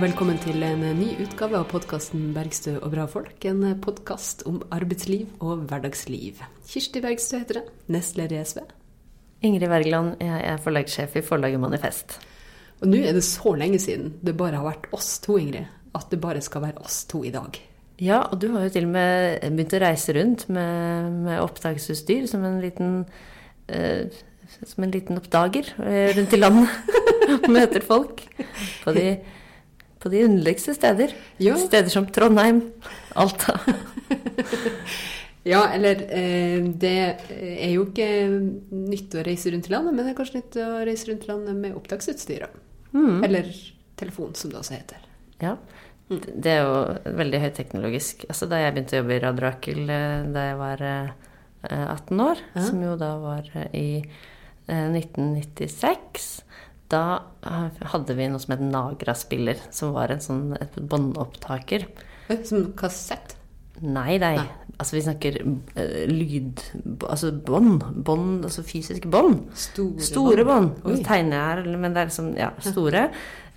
Og velkommen til en ny utgave av podkasten 'Bergstø og bra folk'. En podkast om arbeidsliv og hverdagsliv. Kirsti Bergstø heter det. Nestleder i SV. Ingrid Wergeland, jeg er forlagssjef i forlaget Manifest. Og nå er det så lenge siden det bare har vært oss to, Ingrid. At det bare skal være oss to i dag. Ja, og du har jo til og med begynt å reise rundt med, med opptaksutstyr som en liten eh, som en liten oppdager eh, rundt i landet. Møter folk på de, på de underligste steder. Jo. Steder som Trondheim, Alta. Ja, eller eh, det er jo ikke nytt å reise rundt i landet, men det er kanskje nytt å reise rundt i landet med opptaksutstyr. Mm. Eller telefon, som det også heter. Ja. Det er jo veldig høyteknologisk. Altså, da jeg begynte å jobbe i Radio Rakel eh, da jeg var eh, 18 år, Ja. som jo da var eh, i eh, 1996, da eh, hadde vi noe som het Nagra-spiller, som var en sånn et båndopptaker. Som kassett. Nei, nei. Nei. Altså, vi snakker uh, lyd... Altså bånd. Bånd, altså fysiske bånd. Store, Store bånd. Nå tegner jeg her, men det er liksom Ja, store.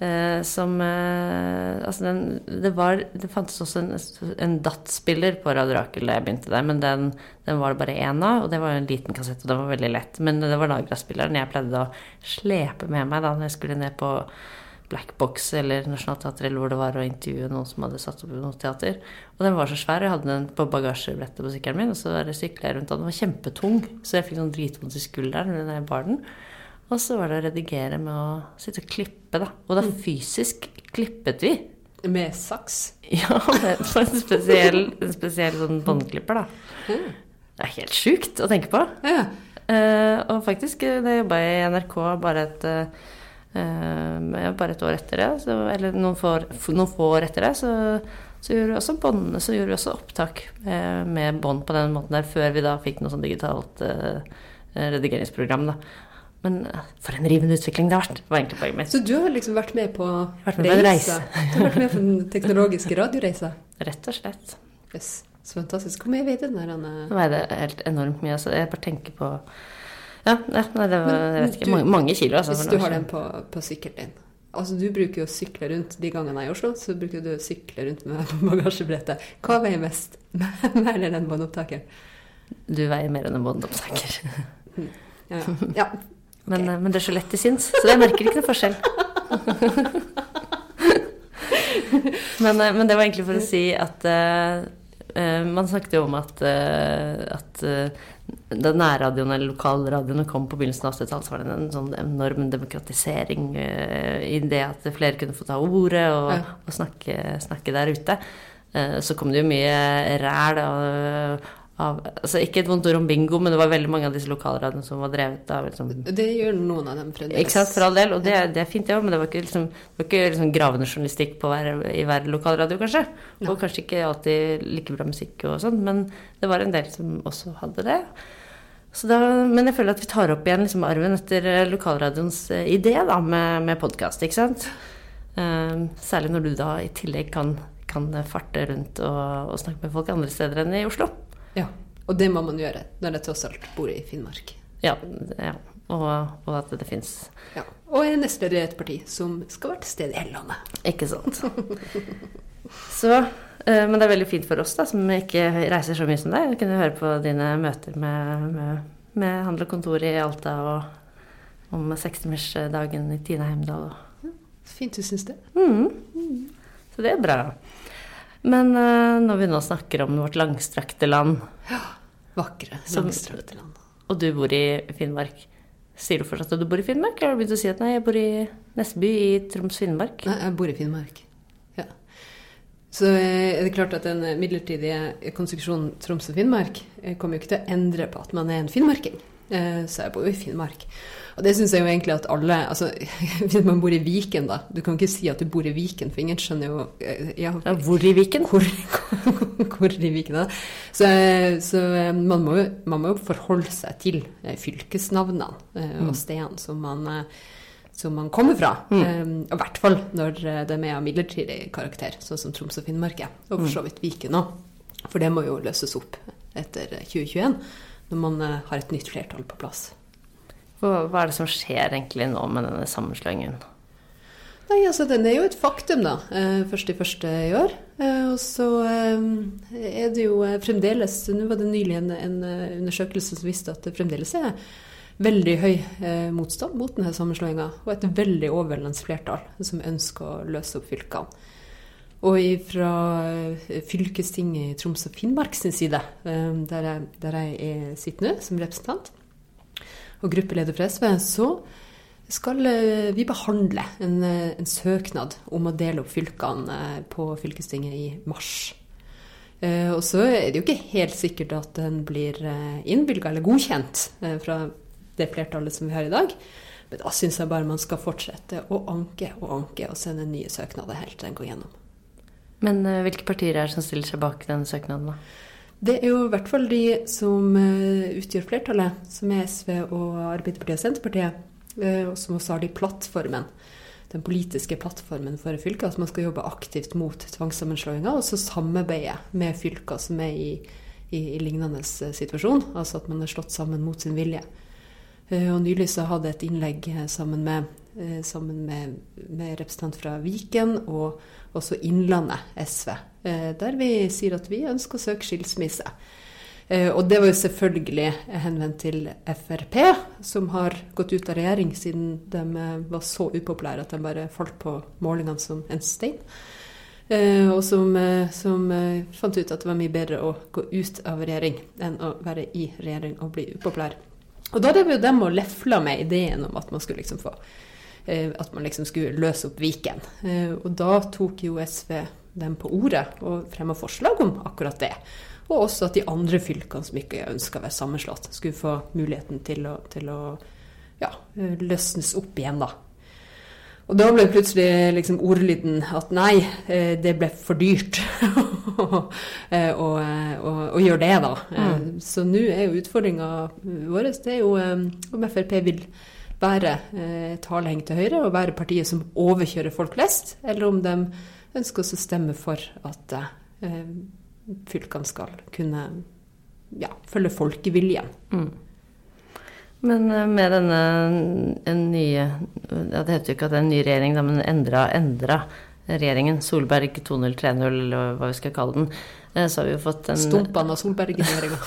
Uh, som uh, Altså, den Det var Det fantes også en, en DAT-spiller på Radio Rakel da jeg begynte der, men den, den var det bare én av, og det var en liten kassett, og den var veldig lett. Men det var Nagra-spilleren jeg pleide å slepe med meg da når jeg skulle ned på Black Box eller Nationaltheatret eller hvor det var, og intervjue noen som hadde satt opp noe teater. Og den var så svær, og jeg hadde den på bagasjebrettet på sykkelen min, og så var sykla jeg rundt, og den var kjempetung, så jeg fikk sånn dritvondt i skulderen jeg bar den. Og så var det å redigere med å sitte og klippe, da. Og da fysisk klippet vi. Med saks. Ja, med en spesiell, en spesiell sånn båndklipper, da. Det er helt sjukt å tenke på. Ja. Uh, og faktisk, eh, da jeg jobba i NRK bare et, ja, bare et år etter det, så, eller noen få, år- noen få år etter det, så, så, gjorde vi også bånd, så gjorde vi også opptak eh, med bånd på den måten der, før vi da fikk noe sånn digitalt eh, redigeringsprogram. da. Men eh, for en rivende utvikling det har vært, var egentlig poenget mitt. Så du har liksom vært med på Vært med på reise? Du har vært med på den teknologiske radioreisa? Rett og slett. Yes. Så fantastisk. Hvor mye veide den der? eh? Nå veide helt enormt mye. Altså, jeg bare tenker på Ja, ja nei, det var jeg vet ikke, du- mange, mange kilo. Altså, Hvis du har den på, på sykkelen din Altså, Du bruker jo å sykle rundt de gangene jeg er i Oslo. Så bruker du å sykle rundt med bagasjebrettet. Hva veier mest? Mer enn en båndopptaker? Du veier mer enn en båndopptaker. Ja, ja. ja. Men, eh, men det er så lett til sinns, så jeg merker ikke noe forskjell. men, eh, men det var egentlig for å si at eh, Man snakket jo om at, eh, at eh, da nærradioen eller lokalradioene kom på begynnelsen av 80-tallet, så var det en sånn enorm demokratisering eh, i det at flere kunne få ta ordet og, og snakke, snakke der ute. Eh, så kom det jo mye ræl av, av altså Ikke et vondt ord om bingo, men det var veldig mange av disse lokalradioene som var drevet av liksom, Det gjør noen av dem fremdeles. ikke sant, for all del. Og det, det er fint, det òg, men det var ikke, liksom, det var ikke liksom gravende journalistikk på hver, i hver lokalradio, kanskje. Ja. Og kanskje ikke alltid like bra musikk og sånn, men det var en del som også hadde det. Så da, men jeg føler at vi tar opp igjen liksom arven etter eh, lokalradioens eh, idé da, med, med podkast, ikke sant. Eh, særlig når du da i tillegg kan, kan farte rundt og, og snakke med folk andre steder enn i Oslo. Ja. Og det må man gjøre når jeg tross alt bor i Finnmark. Ja, ja. Og, og at det fins Ja. Og er nestleder i et parti som skal være til stede i hele landet. Ikke sant. Så, eh, men det er veldig fint for oss da, som ikke reiser så mye som deg, å kunne høre på dine møter med, med, med Handel og Kontor i Alta og om 60-årsdagen i Tina Heimdal. og- Fint du syns det. Mm. Så det er bra. Men eh, når vi nå snakker om vårt langstrakte land, Ja, Vakre, langstrakte land. og du bor i Finnmark, sier du fortsatt at du bor i Finnmark, eller har du begynt å si at nei, jeg bor i Nestby i Troms-Finnmark? Nei, jeg bor i Finnmark. Ja. Så eh, er det klart at den midlertidige konstruksjonen Troms og Finnmark eh, kommer jo ikke til å endre på at man er en finnmarking. Eh, Så jeg bor jo i Finnmark. Og det syns jeg jo egentlig at alle altså, Hvis man bor i Viken, da. Du kan ikke si at du bor i Viken, for ingen skjønner jo eh, ja, Ja, hvor i Viken? hvor, hvor, hvor i Viken da. Så, eh, så man, må jo, man må jo forholde seg til fylkesnavnene og stedene som man, som man kommer fra. Og I hvert fall når de er av midlertidig karakter, sånn som Troms og Finnmark er. Og for så vidt Viken òg. For det må jo løses opp etter eh, 2021, når man eh, har et nytt flertall på plass. Hva hva er det som skjer egentlig nå med denne sammenslåingen? Nei, altså Den er jo et faktum, da. Eh, først i første i år. Eh, og så er det jo fremdeles Nå var det nylig en, en undersøkelse som viste at det fremdeles er veldig høy motstand mot denne sammenslåinga. Og et veldig overveldende flertall som ønsker å løse opp fylkene. Og fra fylkestinget i Troms og Finnmark sin side, der jeg, der jeg sitter nå som representant, og gruppeleder for SV, så skal eh, vi behandle en, eh, en, søknad om å dele opp fylkene eh, på fylkestinget i mars. Og så er det jo ikke helt sikkert at den blir innvilga eller godkjent fra det flertallet som vi har i dag. Men da syns jeg bare man skal fortsette å anke og anke og sende nye søknader helt til den går gjennom. Men hvilke partier er det som stiller seg bak denne søknaden, da? Det er jo i hvert fall de som utgjør flertallet, som er SV og Arbeiderpartiet og Senterpartiet. Eh, og som også har de plattformen, den politiske plattformen for fylket. at man skal jobbe aktivt mot tvangssammenslåinger, og så samarbeide med fylker som er i, i, i, lignende eh, situasjon, altså at man er slått sammen mot sin vilje. Eh, og nylig så hadde jeg et innlegg sammen med, sammen med, med representant fra Viken og også Innlandet SV, der vi sier at vi ønsker å søke skilsmisse. Eh, og det var jo selvfølgelig henvendt til Frp, som har gått ut av regjering siden de eh, var så upopulære at de bare falt på målingene som en stein. Eh, og som, som, fant ut at det var mye bedre å gå ut av regjering enn å være i regjering og bli upopulær. Og da drev jo dem og lefla med ideen om at man skulle liksom få at man liksom skulle løse opp Viken. Og da tok jo SV dem på ordet og fremma forslag om akkurat det. Og også at de andre fylkene som ikke ønska å være sammenslått, skulle få muligheten til å, til å ja, løsnes opp igjen, da. Og da ble plutselig liksom ordlyden at nei, eh, det ble for dyrt eh, å, å, gjøre det, da. Eh, mm. Så nå er jo utfordringa vår det er jo om Frp vil være taleheng til Høyre og være partiet som overkjører folk flest, eller om de ønsker å stemme for at fylkene skal kunne ja, følge folkeviljen. Mm. Men eh, med denne en nye ja, Det heter jo ikke at det er en ny regjering, men endra, endra regjeringen, Solberg 2.0, 3.0, eller hva vi skal kalle den, eh, så har vi jo fått en Stumpan av Solberg-regjeringa.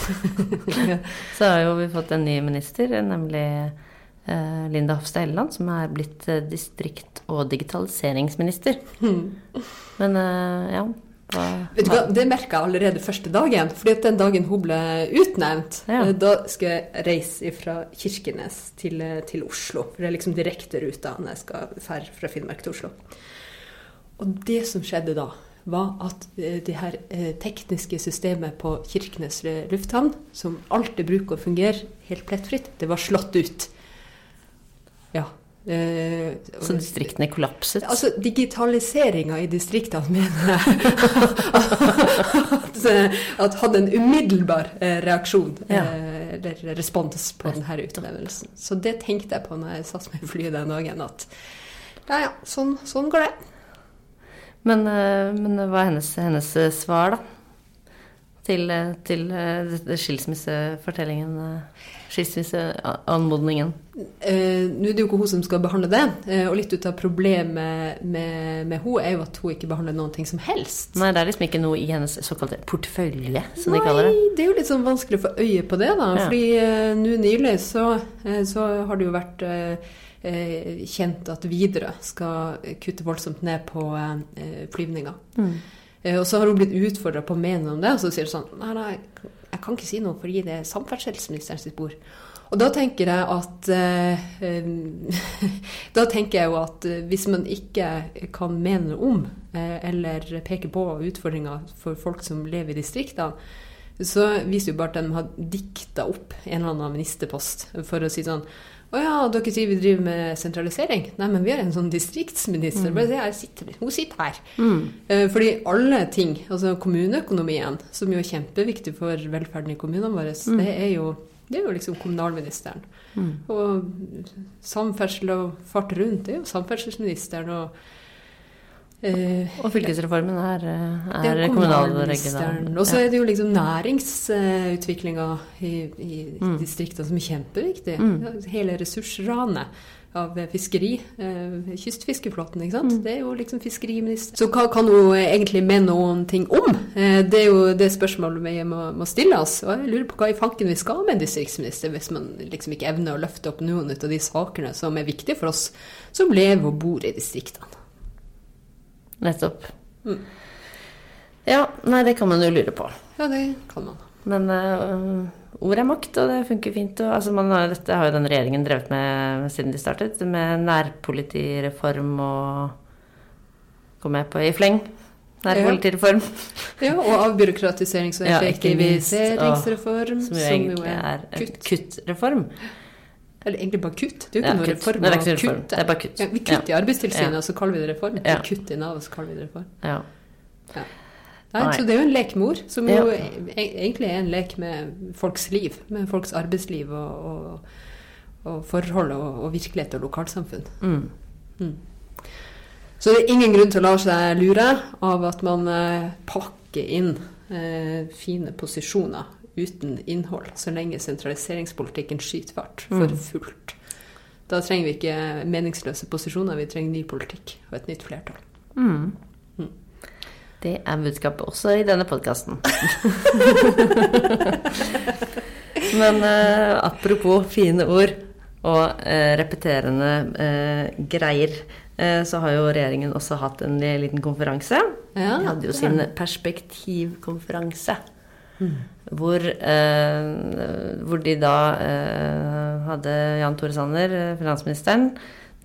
så har jo vi fått en ny minister, nemlig eh, Linda Hofstad Helleland, som er blitt distrikt- og digitaliseringsminister. Mm. Men ja, Vet du hva, Det merka jeg allerede første dagen. fordi at den dagen hun ble utnevnt, ja. Eh, da skal jeg reise fra Kirkenes til, eh, til, Oslo. For det er liksom direkteruta når jeg skal fære fra Finnmark til Oslo. Og det som skjedde da, var at eh, det her tekniske systemet på Kirkenes lufthavn, som alltid bruker å fungere helt plettfritt, det var slått ut. Ja, Eh, så distriktene kollapset? Altså, digitaliseringa i distriktene mener jeg at, at, hadde en umiddelbar eh, reaksjon, ja. eh, eller respons, på denne utlevelsen. Så det tenkte jeg på når jeg satt i flyet den dagen, at ja ja, sånn, sånn går det. Men, men, hva er hennes, hennes svar, da? Til, til skilsmissefortellingen? Skilsmisseanmodningen? Eh, Nå er det jo ikke hun som skal behandle det. Eh, og litt ut av problemet med, med hun er jo at hun ikke behandler noen ting som helst. Nei, det er liksom ikke noe i hennes såkalte portefølje, som Nei, de kaller det. Nei, det er jo litt sånn vanskelig å få øye på det, da. Ja. Fordi eh, nå nylig så, eh, så, har det jo vært eh, eh, kjent at Widerøe skal kutte voldsomt ned på flyvninger. Mm. Og så har hun blitt utfordra på å mene om det, og så sier hun sånn Nei, nei, jeg kan ikke si noe fordi det er samferdselsministeren sitt bord. Og da tenker jeg at eh, Da tenker jeg jo at eh, hvis man ikke kan mene noe om, eh, eller peke på utfordringer for folk som lever i distriktene, så viser jo bare at de har dikta opp en eller annen ministerpost for å si sånn å ja, dere sier vi driver med sentralisering. Nei, men vi har en sånn distriktsminister. Mm. Bare sitter, hun sitter her. Mm. Eh, fordi alle ting, altså kommuneøkonomien, som jo er kjempeviktig for velferden i kommunene våre, mm. det, er jo, det er jo liksom kommunalministeren. Mm. Og samferdsel og fart rundt, det er jo samferdselsministeren. og Uh, og fylkesreformen er, eh, er, er kommunal og så er det jo liksom næringsutviklinga i, i mm. distriktene som er kjempeviktig. Mm. Hele ressursranet. av fiskeri. Eh, kystfiskeflåten, ikke sant. Det er jo liksom fiskeriminister. Så hva kan hun egentlig mene noen ting om? Det er jo det spørsmålet vi må, må stille oss. Og jeg lurer på hva i fanken vi skal med en distriktsminister, hvis man liksom ikke evner å løfte opp noen av de sakene som er viktige for oss som lever og bor i distriktene. Nettopp. Ja, nei, det kan man jo lure på. Ja, det kan man. Men uh, ord er makt, og det funker fint. Og, altså, man har, dette har jo den regjeringen drevet med siden de startet, med nærpolitireform og Kom med på i fleng. Nærpolitireform. Ja, og avbyråkratiserings- og Ja, som jo og- Som jo er kutt. kuttreform. Eller egentlig bare kutt. Det er jo Ja, ikke noe kutt. reform Nei, det er ikke reform. kutte. Det er bare kutt. Ja, vi kutter i Arbeidstilsynet, Ja. og så kaller vi det reform. Ja. Vi kutter i Nav, og så kaller vi det reform. Ja. Nei, Nei. Så det er jo en lek med ord, som Ja. jo e- egentlig er en lek med folks liv. Med folks arbeidsliv og, og, og forhold og, og virkelighet og lokalsamfunn. Mm. Så det er ingen grunn til å la seg lure av at man eh, pakker inn eh, fine posisjoner uten innhold, så lenge sentraliseringspolitikken skyter fart for Mm. fullt. Da trenger vi ikke meningsløse posisjoner, vi trenger ny politikk og et nytt flertall. Mm. Mm. Det er budskapet også i denne podkasten. Men eh, apropos fine ord og eh, repeterende eh, greier, eh, så har jo regjeringen også hatt en liten konferanse. Ja, De hadde jo sin har perspektivkonferanse. Hvor, eh, hvor de da eh, hadde Jan Tore Sanner, eh, finansministeren,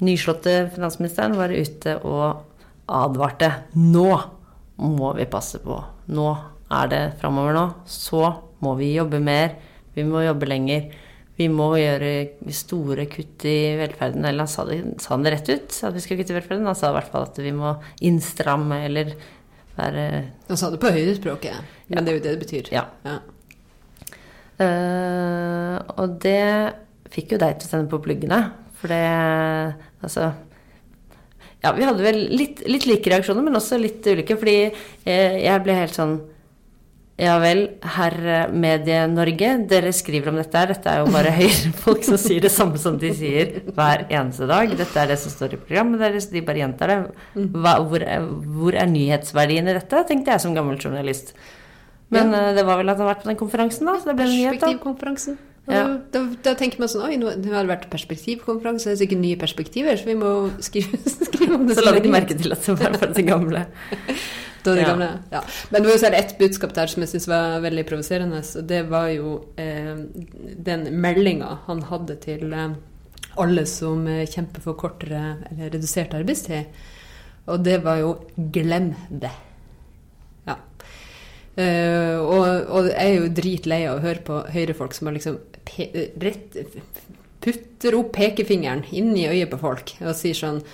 nyslåtte finansministeren, var ute og advarte. Nå må vi passe på. Nå er det framover nå. Så må vi jobbe mer. Vi må jobbe lenger. Vi må gjøre store kutt i velferden. Eller han sa det, sa det rett ut, at vi skal kutte i velferden. Han sa i hvert fall at vi må innstramme eller være Han sa det på høydespråket, men det er jo det det betyr. Ja. Ja. Uh, og det fikk jo deg til å sende på pluggene. For det Altså Ja, vi hadde vel litt, litt like reaksjoner, men også litt ulike. Fordi eh, jeg ble helt sånn Ja vel, herr Medie-Norge, dere skriver om dette her. Dette er jo bare høyrefolk som sier det samme som de sier hver eneste dag. Dette er det som står i programmet deres, de bare gjentar det. Hva, hvor, er, hvor er nyhetsverdien i dette, tenkte jeg som gammel journalist. Men eh, det var vel at han har vært på den konferansen, da. Så det ble en nyhet, da. Perspektivkonferansen. Ja. Da, da, tenker man sånn Oi, nå, nå har det vært perspektivkonferanse, det er sikkert nye perspektiver, så vi må skrive, skrive om det. Så la er ikke merke til at det var bare det gamle. Det Ja. gamle, ja. Men det var jo særlig ett budskap der som jeg syns var veldig provoserende. og Det var jo eh, den meldinga han hadde til eh, alle som eh, kjemper for kortere eller redusert arbeidstid. Og det var jo 'glem det'. Ja. Eh, og, og jeg er jo dritlei av å høre på høyrefolk som har liksom pe rett, putter opp pekefingeren inn i øyet på folk og sier sånn eh,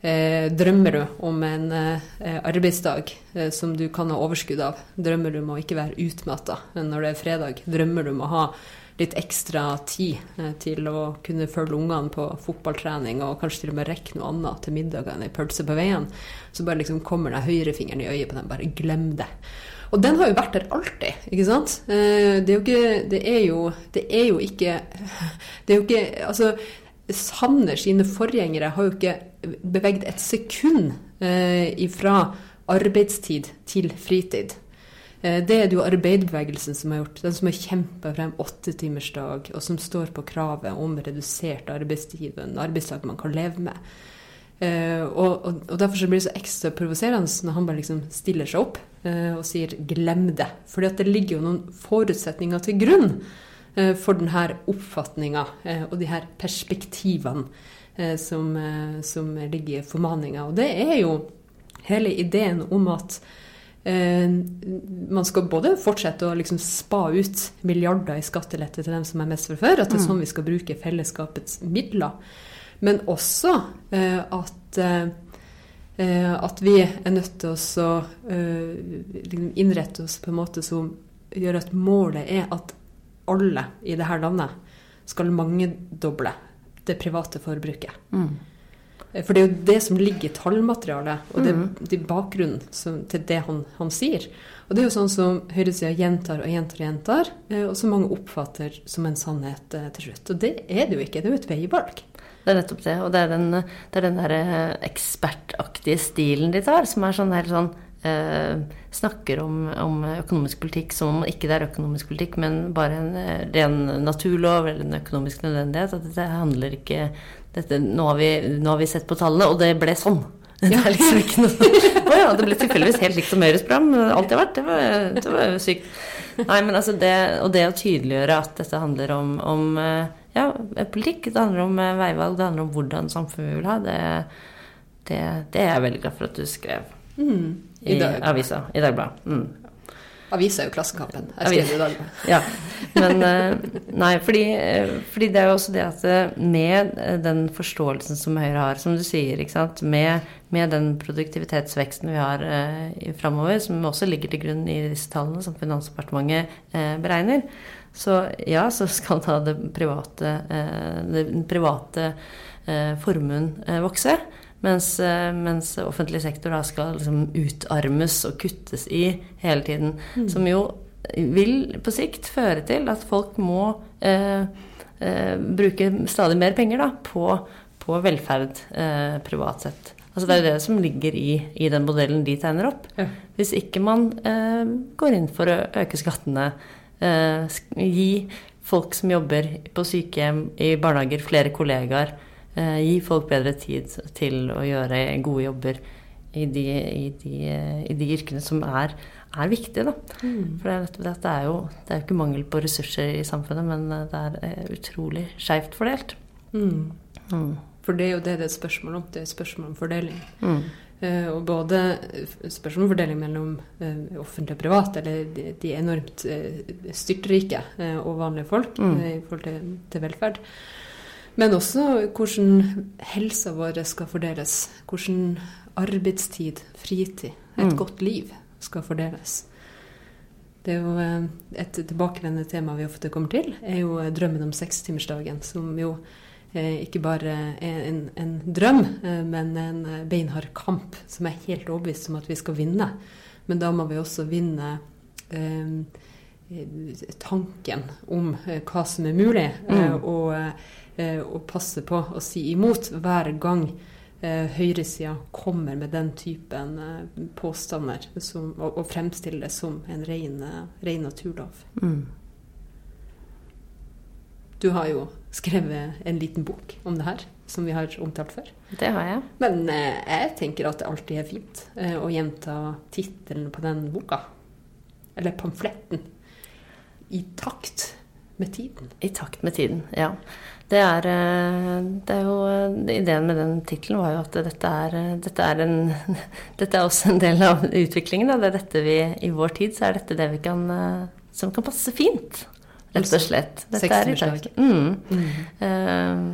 Drømmer du om en eh, arbeidsdag eh, som du kan ha overskudd av? Drømmer du om å ikke være utmatta når det er fredag? Drømmer du om å ha litt ekstra tid eh, til å kunne følge ungene på fotballtrening og kanskje til og med rekke noe annet til middag enn ei pølse på veien? Så bare liksom kommer den høyrefingeren i øyet på dem. Bare glem det. Og den har jo vært der alltid, ikke sant? Eh, Det er jo ikke Det er jo, det er jo ikke Det er jo ikke Altså, Sanner sine forgjengere har jo ikke beveget et sekund eh, ifra arbeidstid til fritid. Eh, Det er det jo arbeiderbevegelsen som har gjort. Den som har kjempa frem åttetimersdag, og som står på kravet om redusert arbeidstid og en arbeidsdag man kan leve med. Eh, og, og, og derfor blir det så ekstra provoserende når han bare liksom stiller seg opp og sier 'glem det'. Fordi det ligger jo noen forutsetninger til grunn for denne oppfatninga og de her perspektivene som, eh, som ligger i formaninga. Og det er jo hele ideen om at eh, man skal både fortsette å liksom spa ut milliarder i skattelette til dem som er mest fra før, at det er sånn vi skal bruke fellesskapets midler. Men også eh, at, eh, eh, at vi er nødt til å eh, liksom innrette oss på en måte som gjør at målet er at alle i dette landet skal mangedoble det private forbruket. Mm. Eh, For det er jo det som ligger i tallmaterialet, og det, er bakgrunnen som, til det han, han sier. Og det er jo sånn som høyresida gjentar og gjentar og gjentar, eh, og som mange oppfatter som en sannhet eh, til slutt. Og det er det jo ikke, det er jo et veivalg. Det er nettopp det. Og det er den, det er den der ekspertaktige stilen de tar, som er sånn helt sånn eh, Snakker om, om, økonomisk politikk som om ikke det er økonomisk politikk, men bare en eh, ren naturlov eller en økonomisk nødvendighet. At dette handler ikke dette, nå, har vi, nå har vi sett på tallene, og det ble sånn. Det er liksom ikke noe Å ja, det ble tilfeldigvis helt likt som Høyres program. Alltid har vært. Det var, det var sykt. Nei, men altså det, Og det å tydeliggjøre at dette handler om, om eh, ja, politikk, det handler om eh, veivalg, det handler om hvordan samfunnet vi vil ha, det, det, det er jeg veldig glad for at du skrev mm, i, i avisa. I Dagbladet. Mm. Avisa er jo Klassekampen. Jeg skrev i Dagbladet. Ja. Men eh, nei, fordi, eh, fordi, det er jo også det at eh, med den forståelsen som Høyre har, som du sier, med, med, den produktivitetsveksten vi har eh, framover, som også ligger til grunn i disse tallene som Finansdepartementet eh, beregner, så ja, så skal da det private, eh, den private formuen vokse. Mens, eh, mens, offentlig sektor da skal liksom utarmes og kuttes i hele tiden. Mm. Som jo vil på sikt føre til at folk må eh, eh, bruke stadig mer penger da, på, på velferd eh, privat sett. Altså Det er det som ligger i, i den modellen de tegner opp. Ja. Hvis ikke man eh, går inn for å øke skattene, eh, gi folk som jobber på sykehjem, i barnehager, flere kollegaer, gi folk bedre tid til å gjøre gode jobber i de, i de, i de yrkene som er, er viktige. Da. Mm. For det det er jo det er ikke mangel på ressurser i samfunnet, men det er eh, utrolig skeivt fordelt. Mm. Mm. For det er jo det det er spørsmål om. Det er spørsmål om fordeling. Uh, og både spørsmål om fordeling mellom uh, offentlig og privat, eller de, de enormt uh, styrtrike og vanlige folk mm. i forhold til, til velferd. Men også hvordan helsa vår skal fordeles. Hvordan arbeidstid, fritid, et mm. godt liv skal fordeles. Det er jo eh, Et tilbakevendende tema vi ofte kommer til, er jo drømmen om sekstimersdagen, som jo eh, ikke bare er en, en, drøm, eh, men en beinhard kamp som er helt overbevist om at vi skal vinne. Men da må vi også vinne eh, tanken om hva som er mulig, mm. og eh, å passe på å si imot hver gang eh, høyresida kommer med den typen eh, påstander som, og, og, fremstiller det som en ren, ren naturlov. Mm. Du har jo skrevet en liten bok om det her, som vi har omtalt før. Det har jeg. Men eh, jeg tenker at det alltid er fint eh, å gjenta tittelen på den boka. Eller pamfletten. I takt med tiden. I takt med tiden, ja. Det er, eh, det er jo eh, Ideen med den tittelen var jo at dette er, eh, dette er, en, dette er også en del av utviklingen. Da. Det er dette vi, I vår tid så er dette det vi kan, som kan passe fint, rett og slett. Dette er i dag. Mm. Mm.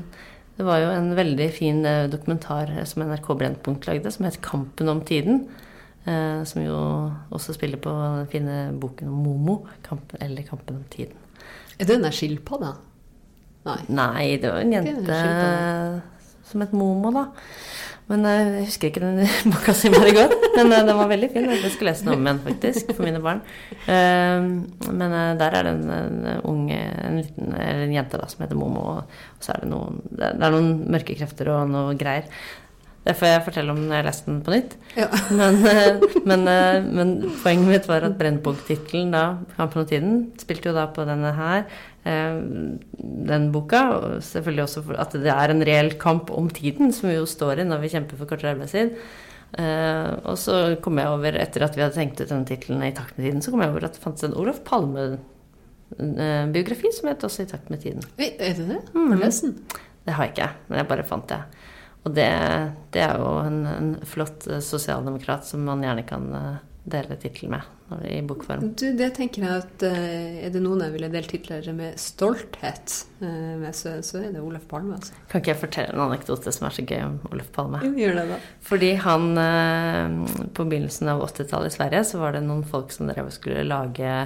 Det var jo en veldig fin dokumentar som NRK Brennpunkt lagde, som het 'Kampen om tiden'. Som jo også spiller på den fine boken om Momo, eller 'Kampen om tiden'. Den er skilpadda? Nei. Nei, det var en jente som het Momo, da. Men eh, jeg husker ikke den boka si veldig godt. Men uh, den var veldig fin. Jeg skal lese den om igjen, faktisk, for mine barn. Uh, men uh, der er det en, en ung en liten, eller en jente da, som heter Momo. Og så er det noen Det er noen mørke krefter og noe greier. Det får jeg fortelle om når jeg leser den på nytt. Ja. Men, men, men, poenget mitt var at Brennpunkt-tittelen, da, 'Kampen om tiden', spilte jo da på denne her. Eh, den boka. Og selvfølgelig også at det er en reell kamp om tiden, som vi jo står i når vi kjemper for kortere arbeidstid. Uh, og så kom jeg over, etter at vi hadde tenkt ut denne tittelen i takt med tiden, så kom jeg over at det fantes en Olof Palme-biografi som het også I takt med tiden. Er det det? Mm. Lest den? Det har jeg ikke, men jeg bare fant det. Og det, det er jo en, en flott sosialdemokrat som man gjerne kan dele tittel med i bokform. Du, det tenker jeg at uh, Er det noen jeg ville delt titler med stolthet uh, med, så, så, er det Olaf Palme. Altså. Kan ikke jeg fortelle en anekdote som er så gøy om Olaf Palme? Jo, gjør det da. Fordi han uh, På begynnelsen av 80-tallet i Sverige så var det noen folk som drev og skulle lage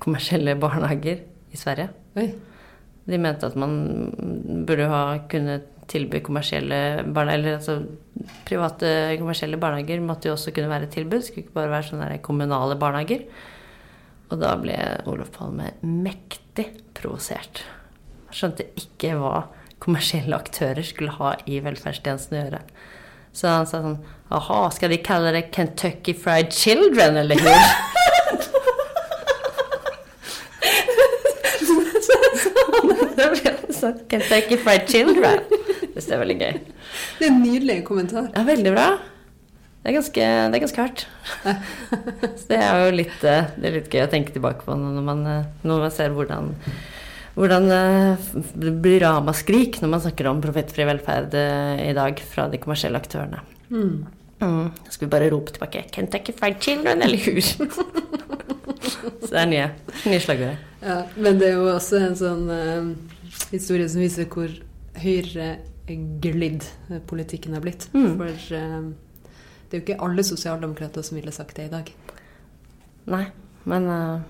kommersielle barnehager i Sverige. Oi. De mente at man burde ha kunnet tilby kommersielle barnehager, eller altså private kommersielle barnehager måtte jo også kunne være et tilbud. Skulle ikke bare være sånne kommunale barnehager. Og da ble Olof Palme mektig provosert. Skjønte ikke hva kommersielle aktører skulle ha i velferdstjenesten å gjøre. Så han sa sånn Aha, skal de kalle det Kentucky Fried Children, eller noe? Sånn Kentucky Fried Children. Det er veldig gøy. Det er en nydelig kommentar. Ja, veldig bra. Det er ganske, det er ganske hardt. Så det er jo litt, eh, det er litt gøy å tenke tilbake på når man, eh, når man ser hvordan, hvordan eh, det blir ramaskrik når man snakker om profittfri velferd i dag fra de kommersielle aktørene. Mm. Mm. Skal vi bare rope tilbake 'Kentucky Fried Children' eller hur? Så det er nye, nye slagordet. Ja, men det er jo også en sånn uh, historie som viser hvor høyreglidd politikken har blitt. Mm. For eh, det er jo ikke alle sosialdemokrater som ville sagt det i dag. Nei, men, uh,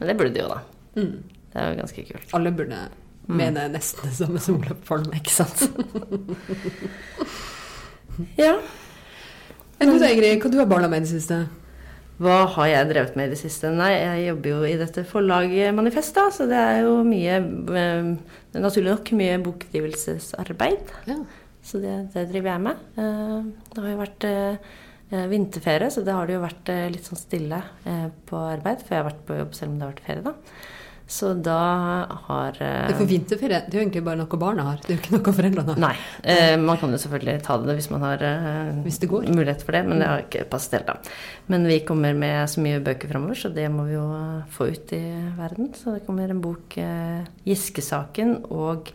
det burde de jo, da. Mm. Det er jo ganske kult. Alle burde mene nesten det samme som Olof Palme. Ikke sant? ja. Enn du, Ingrid, hva du har barna med i det siste? Hva har jeg drevet med i det siste? Nei, jeg jobber jo i dette forlaget Manifest, da, så det er jo mye eh, Naturlig nok mye bokutgivelsesarbeid. Ja. Så det, det driver jeg med. Eh, Det har jo vært eh, vinterferie, så det har det jo vært litt sånn stille på arbeid. For jeg har vært på jobb selv om det har vært ferie, da. Så da har eh, for vinterferie det er jo egentlig bare noe barna har. Det er jo ikke noe foreldrene har. Nei. Eh, man kan jo selvfølgelig ta det hvis man har eh, Hvis mulighet for det, men det har ikke passet helt, da. Men vi kommer med så mye bøker framover, så det må vi jo eh, få ut i verden. Så det kommer en bok, Giskesaken, 'Giske-saken', og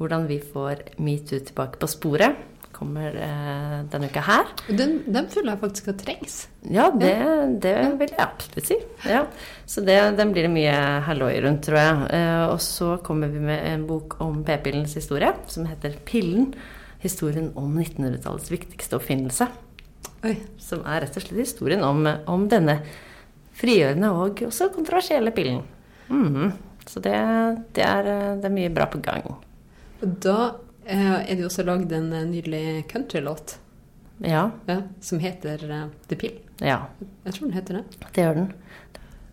'Hvordan vi får metoo tilbake på sporet'. Kommer eh, denne uka her. Den, den føler jeg faktisk at trengs. Ja, det, det vil jeg absolutt si. Ja. Så det, den blir det mye halloi rundt, tror jeg. Eh, og så kommer vi med en bok om p-pillens historie, som heter 'Pillen'. Historien om 1900-tallets viktigste oppfinnelse. Oi. Som er rett og slett historien om, om denne frigjørende og også kontroversielle pillen. Mhm. Så det, det, er, det er mye bra på gang. Da eh, er det jo også lagd en eh, nydelig countrylåt Ja. ja, som heter eh, The Pill. Ja. Jeg tror den heter det. Det gjør den.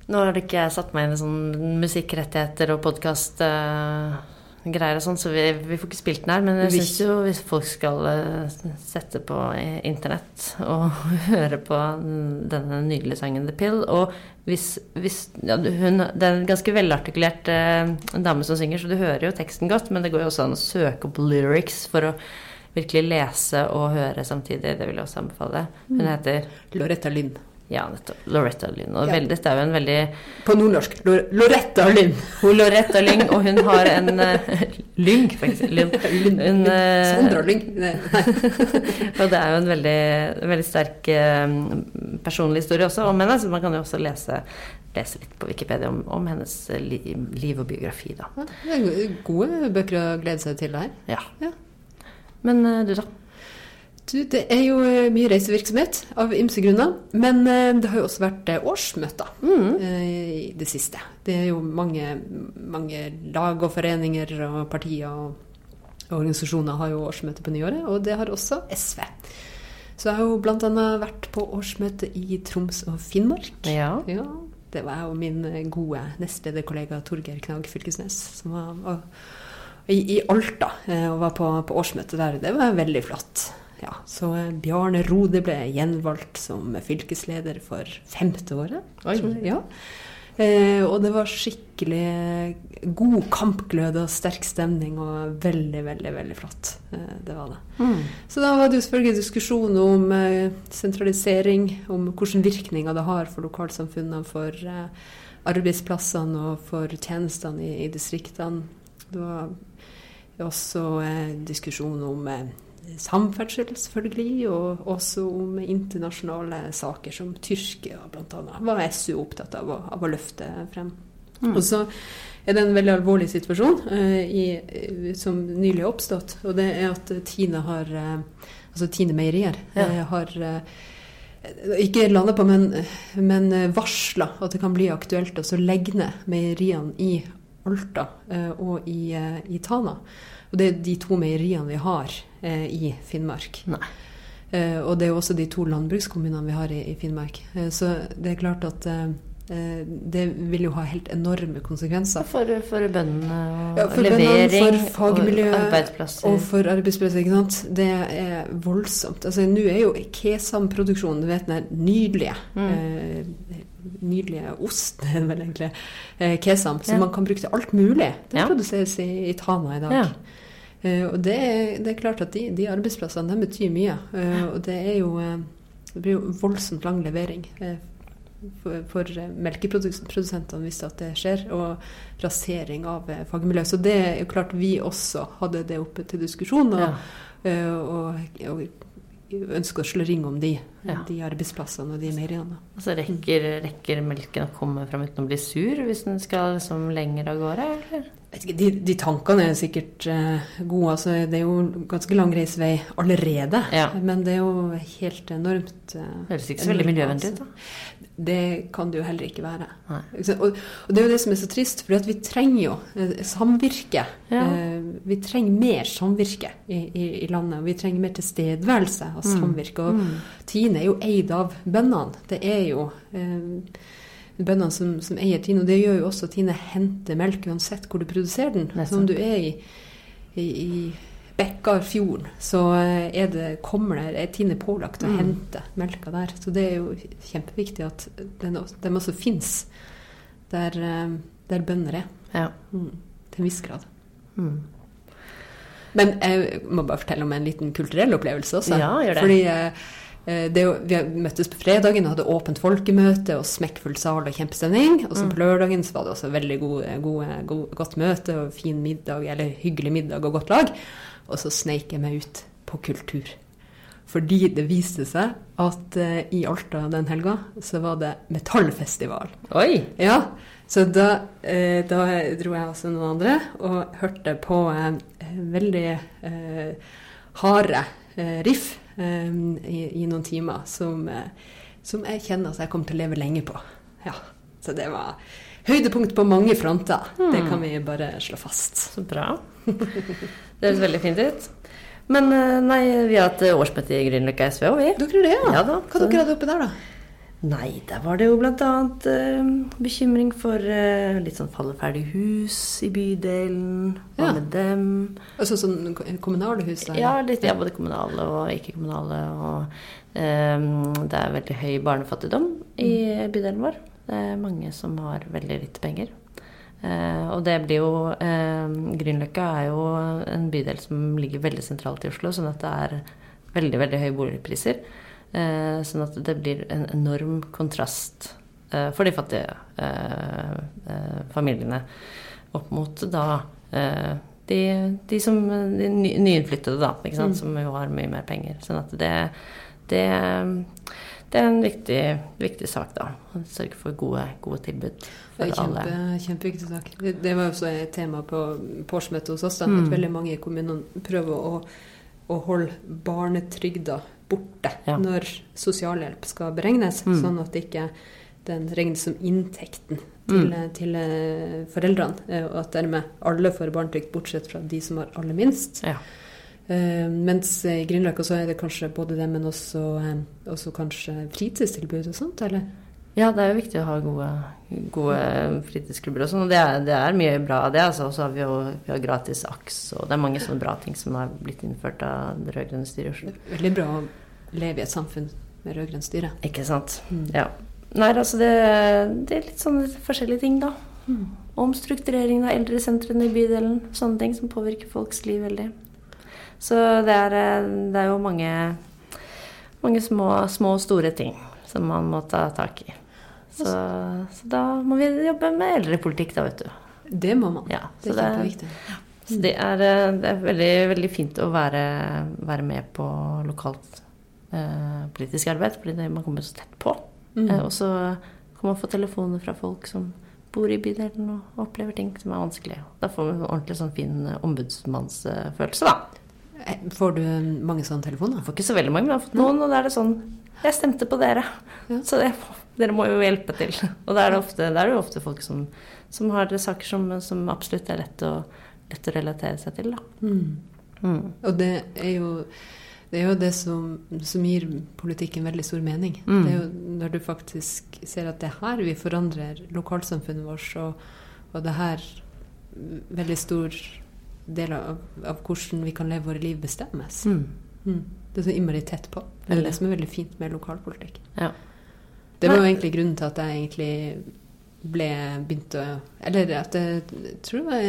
Nå har ikke jeg satt meg inn i sånn musikkrettigheter og podkast-greier og sånn, så vi, vi får ikke spilt den her. Men jeg syns jo hvis folk skal eh, sette på internett og høre på denne nydelige sangen The Pill Og hvis, hvis ja, hun, Det er en ganske velartikulert eh, dame som synger, så du hører jo teksten godt, men det går jo også an å søke opp lyrics for å virkelig lese og høre samtidig. Det vil jeg også anbefale. Hun heter Loretta Lynn. Ja, nettopp. Loretta Lynn. Og Ja. dette er jo en veldig På nordnorsk. Lor Loretta Lynn. Hun Loretta Lyng, og hun har en uh, Lyng, faktisk. Lynn. Hun, uh, Sandra Lyng. Og det er jo en veldig, veldig sterk uh, personlig historie også om henne, så man kan jo også lese, lese litt på Wikipedia om, om hennes eh, li, liv og biografi, da. Ja, Det er gode bøker å glede seg til her. Ja. Ja. Men eh, du, da? Du, det er jo eh, mye reisevirksomhet av ymse grunner, men eh, det har jo også vært eh, årsmøter mm. i det siste. Det er jo mange, mange lag og foreninger og partier og organisasjoner har jo årsmøte på nyåret, og det har også SV. Så jeg har jo bl.a. vært på årsmøte i Troms og Finnmark. Ja. Ja, det var jeg og min gode nestlederkollega Torgeir Knag Fylkesnes som var, og, i, i Alta og var på, på årsmøte der. Det var veldig flott. Ja, så eh, Bjarne Rode ble gjenvalgt som fylkesleder for femte året. Oi. Ja. Eh, og det var skikkelig god kampglød og sterk stemning og veldig, veldig, veldig flott. Eh, det var det. Mm. Så da var det jo selvfølgelig diskusjon om eh, sentralisering, om hvilke virkninger det har for lokalsamfunnene, for eh, arbeidsplassene og for tjenestene i, i distriktene. Det var også eh, diskusjon om samferdsel, selvfølgelig, og også om internasjonale saker som Tyrkia bl.a. var SU opptatt av å, av å løfte frem. Og så er det en veldig alvorlig situasjon eh, i, eh, som nylig har oppstått. Og det er at Tine har eh, Altså Tine Meierier Ja. eh, har eh, ikke landa på, men, men varsla at det kan bli aktuelt å legge ned meieriene i Alta eh, og i, i Tana. Og det er de to meieriene vi har i Finnmark. Nei. Eh, og det er jo også de to landbrukskommunene vi har i, i Finnmark. Eh, så det er klart at eh, eh, det vil jo ha helt enorme konsekvenser. For, for bøndene og Ja, for levering bønnen, for fagmiljø og arbeidsplasser. Og for arbeidsplasser, ikke sant. Det er voldsomt. Altså, Nå er jo Kesam-produksjonen, du vet den er nydelige Mm. eh, nydelige osten, er det vel egentlig, eh, Kesam, som Ja. man kan bruke til alt mulig. Det Ja. produseres i, i Tana i dag. Ja. Eh, og det er, det er klart at de, de arbeidsplassene de betyr mye. Eh, og det er jo eh, det blir jo voldsomt lang levering for, for melkeprodusentene hvis det skjer, og rasering av fagmiljøet. fagmiljø. Så det er jo klart vi også hadde det oppe til diskusjon, og, Ja. og, og, og ønsker å slå ring om de, Ja. de arbeidsplassene og de meieriene. Altså rekker, rekker melken å komme fram uten å bli sur hvis den skal liksom lenger av gårde? Eller? De, de tankene er sikkert eh, gode. Altså, det er jo ganske lang reisevei allerede. Ja. Men det er jo helt enormt uh, Høres ikke så veldig miljøvennlig ut, da. Det kan det jo heller ikke være. Og, og det er jo det som er så trist, for vi trenger jo eh, samvirke. Ja. Vi trenger mer samvirke i, i, i landet. Og vi trenger mer tilstedeværelse av samvirke. Og Mm. Tine er jo eid av bøndene. Det er jo eh, bøndene som, som eier Tine. Og det gjør jo også at Tine henter melk uansett hvor du produserer den. Så om du er i, i, i Bekkarfjorden, så eh, er det, kommer det, er Tine pålagt å Mm. hente melka der. Så det er jo kjempeviktig at den, den også fins der, eh, der bønder er. Ja. Mm. Til en viss grad. Mm. Men jeg må bare fortelle om en liten kulturell opplevelse også. Ja, gjør det. Fordi eh, det er vi møttes på fredagen og hadde åpent folkemøte og smekkfull sal og kjempestemning. Og så Mm. på lørdagen så var det også veldig god, god, god, godt møte og fin middag, eller hyggelig middag og godt lag. Og så sneik jeg meg ut på kultur. Fordi det viste seg at uh, i Alta den helga så var det metallfestival. Oi! Ja, så da, uh, da dro jeg også noen andre og hørte på en veldig eh, harde eh, riff eh, i, i noen timer som, eh, som jeg kjenner at jeg kommer til å leve lenge på. Ja, så det var høydepunkt på mange fronter. Det kan vi bare slå fast. Så bra. Det høres veldig fint ut. Men eh, nei, vi har hatt årsmøte i Grünerløkka SV òg, vi. Dere det, ja? Ja da, Hva så- dere hadde oppi der, da? Nei, der var det jo annet eh, bekymring for eh, litt sånn falleferdige hus i bydelen. Hva Ja. med dem? Altså sånn kommunale hus? Der. Ja, litt, ja, både kommunale og ikke-kommunale. Og eh, det er veldig høy barnefattigdom i bydelen vår. Det er mange som har veldig lite penger. Eh, og det blir jo eh, Grünerløkka er jo en bydel som ligger veldig sentralt i Oslo, sånn at det er veldig, veldig høye boligpriser. Eh, sånn at det blir en enorm kontrast eh, for de fattige eh, familiene opp mot da eh, de, de som de ny, nyinnflyttede, da, ikke sant? som jo har mye mer penger. Sånn at det, det, det er en viktig, viktig sak, da. Å sørge for gode, gode tilbud Det for er kjempe, alle. kjempeviktig sak. Det, det var jo også et tema på, på årsmøtet hos oss. Da, Mm. At veldig mange i kommunene prøver å, å holde barnetrygda borte Ja. når sosialhjelp skal beregnes. Mm. Sånn at ikke den regnes som inntekten til, Mm. til eh, foreldrene. eh, Og at dermed alle får barnetrygd, bortsett fra de som har aller minst. Ja. Uh, mens i Grünerløkka så er det kanskje både det, men også, også kanskje fritidstilbud og sånt, eller? Ja, det er jo viktig å ha gode, gode fritidsklubber og sånn. Og det det er mye bra av det. Altså. Og så har vi jo vi har gratis AKS, og det er mange sånne bra ting som har blitt innført av det rød-grønne styret i Oslo. Veldig bra å leve i et samfunn med rød-grønt styre. Ikke sant. Mm. Ja. Nei, altså det, det er litt sånne forskjellige ting, da. Omstruktureringen av eldresentrene i bydelen. Sånne ting som påvirker folks liv veldig. Så det er, det er jo mange, mange små, små og store ting som man må ta tak i. Så, så da må vi jobbe med eldrepolitikk, da, vet du. Det må man. Ja, det er kjempeviktig. Så det er, eh, det er veldig, veldig fint å være, være med på lokalt eh, politisk arbeid, fordi det, man kommer så tett på. Mm. Eh, og så kan man få telefoner fra folk som bor i bydelen og opplever ting som er vanskelig. Da får man en ordentlig sånn fin eh, ombudsmannsfølelse, da. Eh, Får du mange sånne telefoner? Får ikke så veldig mange, men jeg har fått noen, og da er det sånn Jeg stemte på dere, Ja. så det, dere må jo hjelpe til. Og da er det, ofte, er det jo ofte folk som, som har saker som, som absolutt er lett å, lett å relatere seg til. Mm. Mm. Og det er jo Det er jo det som, som gir politikken veldig stor mening. Mm. Det er jo når du faktisk ser at det er her vi forandrer lokalsamfunnet vårt, og, og det er her veldig stor del av, av hvordan vi kan leve våre liv, bestemmes. Mm. Mm. Det er så innmari tett på. Det er det som er veldig fint med lokalpolitikk. Ja. Det var jo egentlig grunnen til at jeg egentlig ble begynt å Eller at jeg, tror det var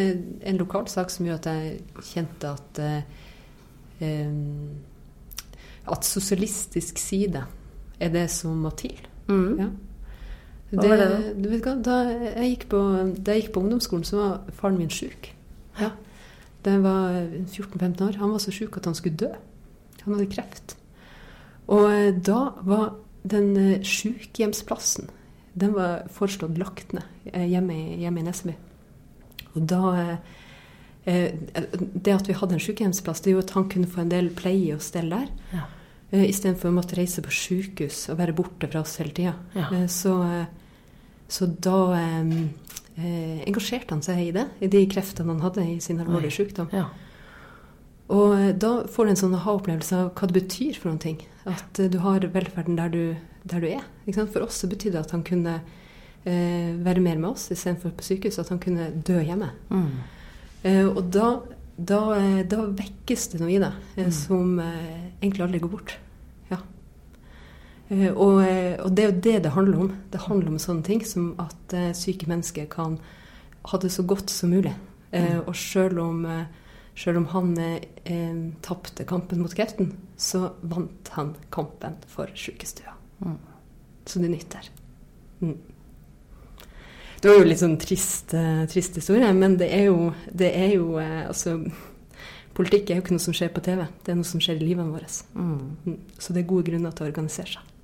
en lokal sak som gjorde at jeg kjente at eh, At sosialistisk side er det som må til. Mm. Ja. Hva var det da? du vet hva, da, jeg gikk på, da jeg gikk på ungdomsskolen, så var faren min sjuk. Ja. Da jeg var 14-15 år. Han var så sjuk at han skulle dø. Han hadde kreft. Og eh, da var den sjukehjemsplassen sykehjemsplassen den var foreslått lagt ned eh, hjemme, i- hjemme i Nesseby. Og da eh, eh, Det at vi hadde en sykehjemsplass, det gjorde at han kunne få en del pleie og stell der. Ja. Istedenfor å måtte reise på sykehus og være borte fra oss hele tida. Ja. så, eh, så da eh, eh, engasjerte han seg i det, i de kreftene han hadde i sin alvorlige sykdom. Ja. Og eh, da får du en sånn aha-opplevelse av hva det betyr for noen ting. At eh, du har velferden der du, der du er. For oss så betydde det at han kunne eh, være mer med oss istedenfor på sykehus. At han kunne dø hjemme. Mm. Eh, og da, da, eh, da vekkes det noe i deg eh, Mm. som egentlig aldri går bort. Ja. Eh, og, og det er jo det det handler om. Det handler om sånne ting som at syke mennesker kan ha det så godt som mulig. Eh, Mm. og sjøl om, selv om han eh, tapte kampen mot kreften, så vant han kampen for sykestua. Mm. Så det nytter. Mm. Det var jo litt sånn trist, eh, trist historie, men det er jo, det er jo eh, altså, Politikk er jo ikke noe som skjer på TV, det er noe som skjer i livene våre. Mm. Mm. Så det er gode grunner til å organisere seg.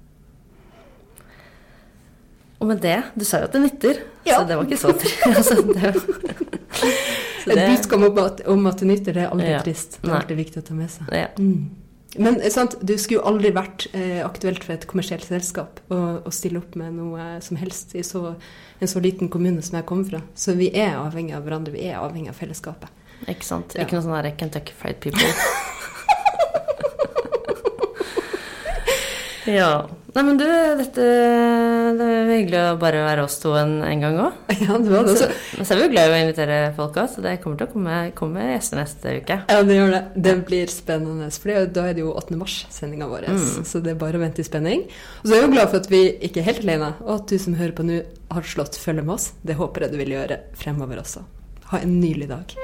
Og med det Du sa jo at det nytter, Ja. så det var ikke så trist. altså, det, Et det- budskap om at, om at du nytter, det er aldri Ja. trist. Det er alltid viktig å ta med seg. ja. Mm. Men eh, sant, du skulle jo aldri vært eh, aktuelt for et kommersielt selskap å, å stille opp med noe som helst i så, en så liten kommune som jeg kommer fra. Så vi er avhengig av hverandre, vi er avhengig av fellesskapet. Ikke sant? Ja. Ikke noe sånn der Kentucky Fried People. ja. Nei, men du, dette Det er hyggelig å bare være oss to en, en gang òg. Ja, det var det. Så, også. så er vi jo glad i å invitere folk òg, så det kommer til å komme, komme gjester neste uke. Ja, det gjør det. Det blir spennende. For da er det jo 8. mars-sendinga vår. Mm. Så det er bare å vente i spenning. Og så er jeg jo glad for at vi ikke er helt alene, og at du som hører på nå, har slått følge med oss. Det håper jeg du vil gjøre fremover også. Ha en nylig dag.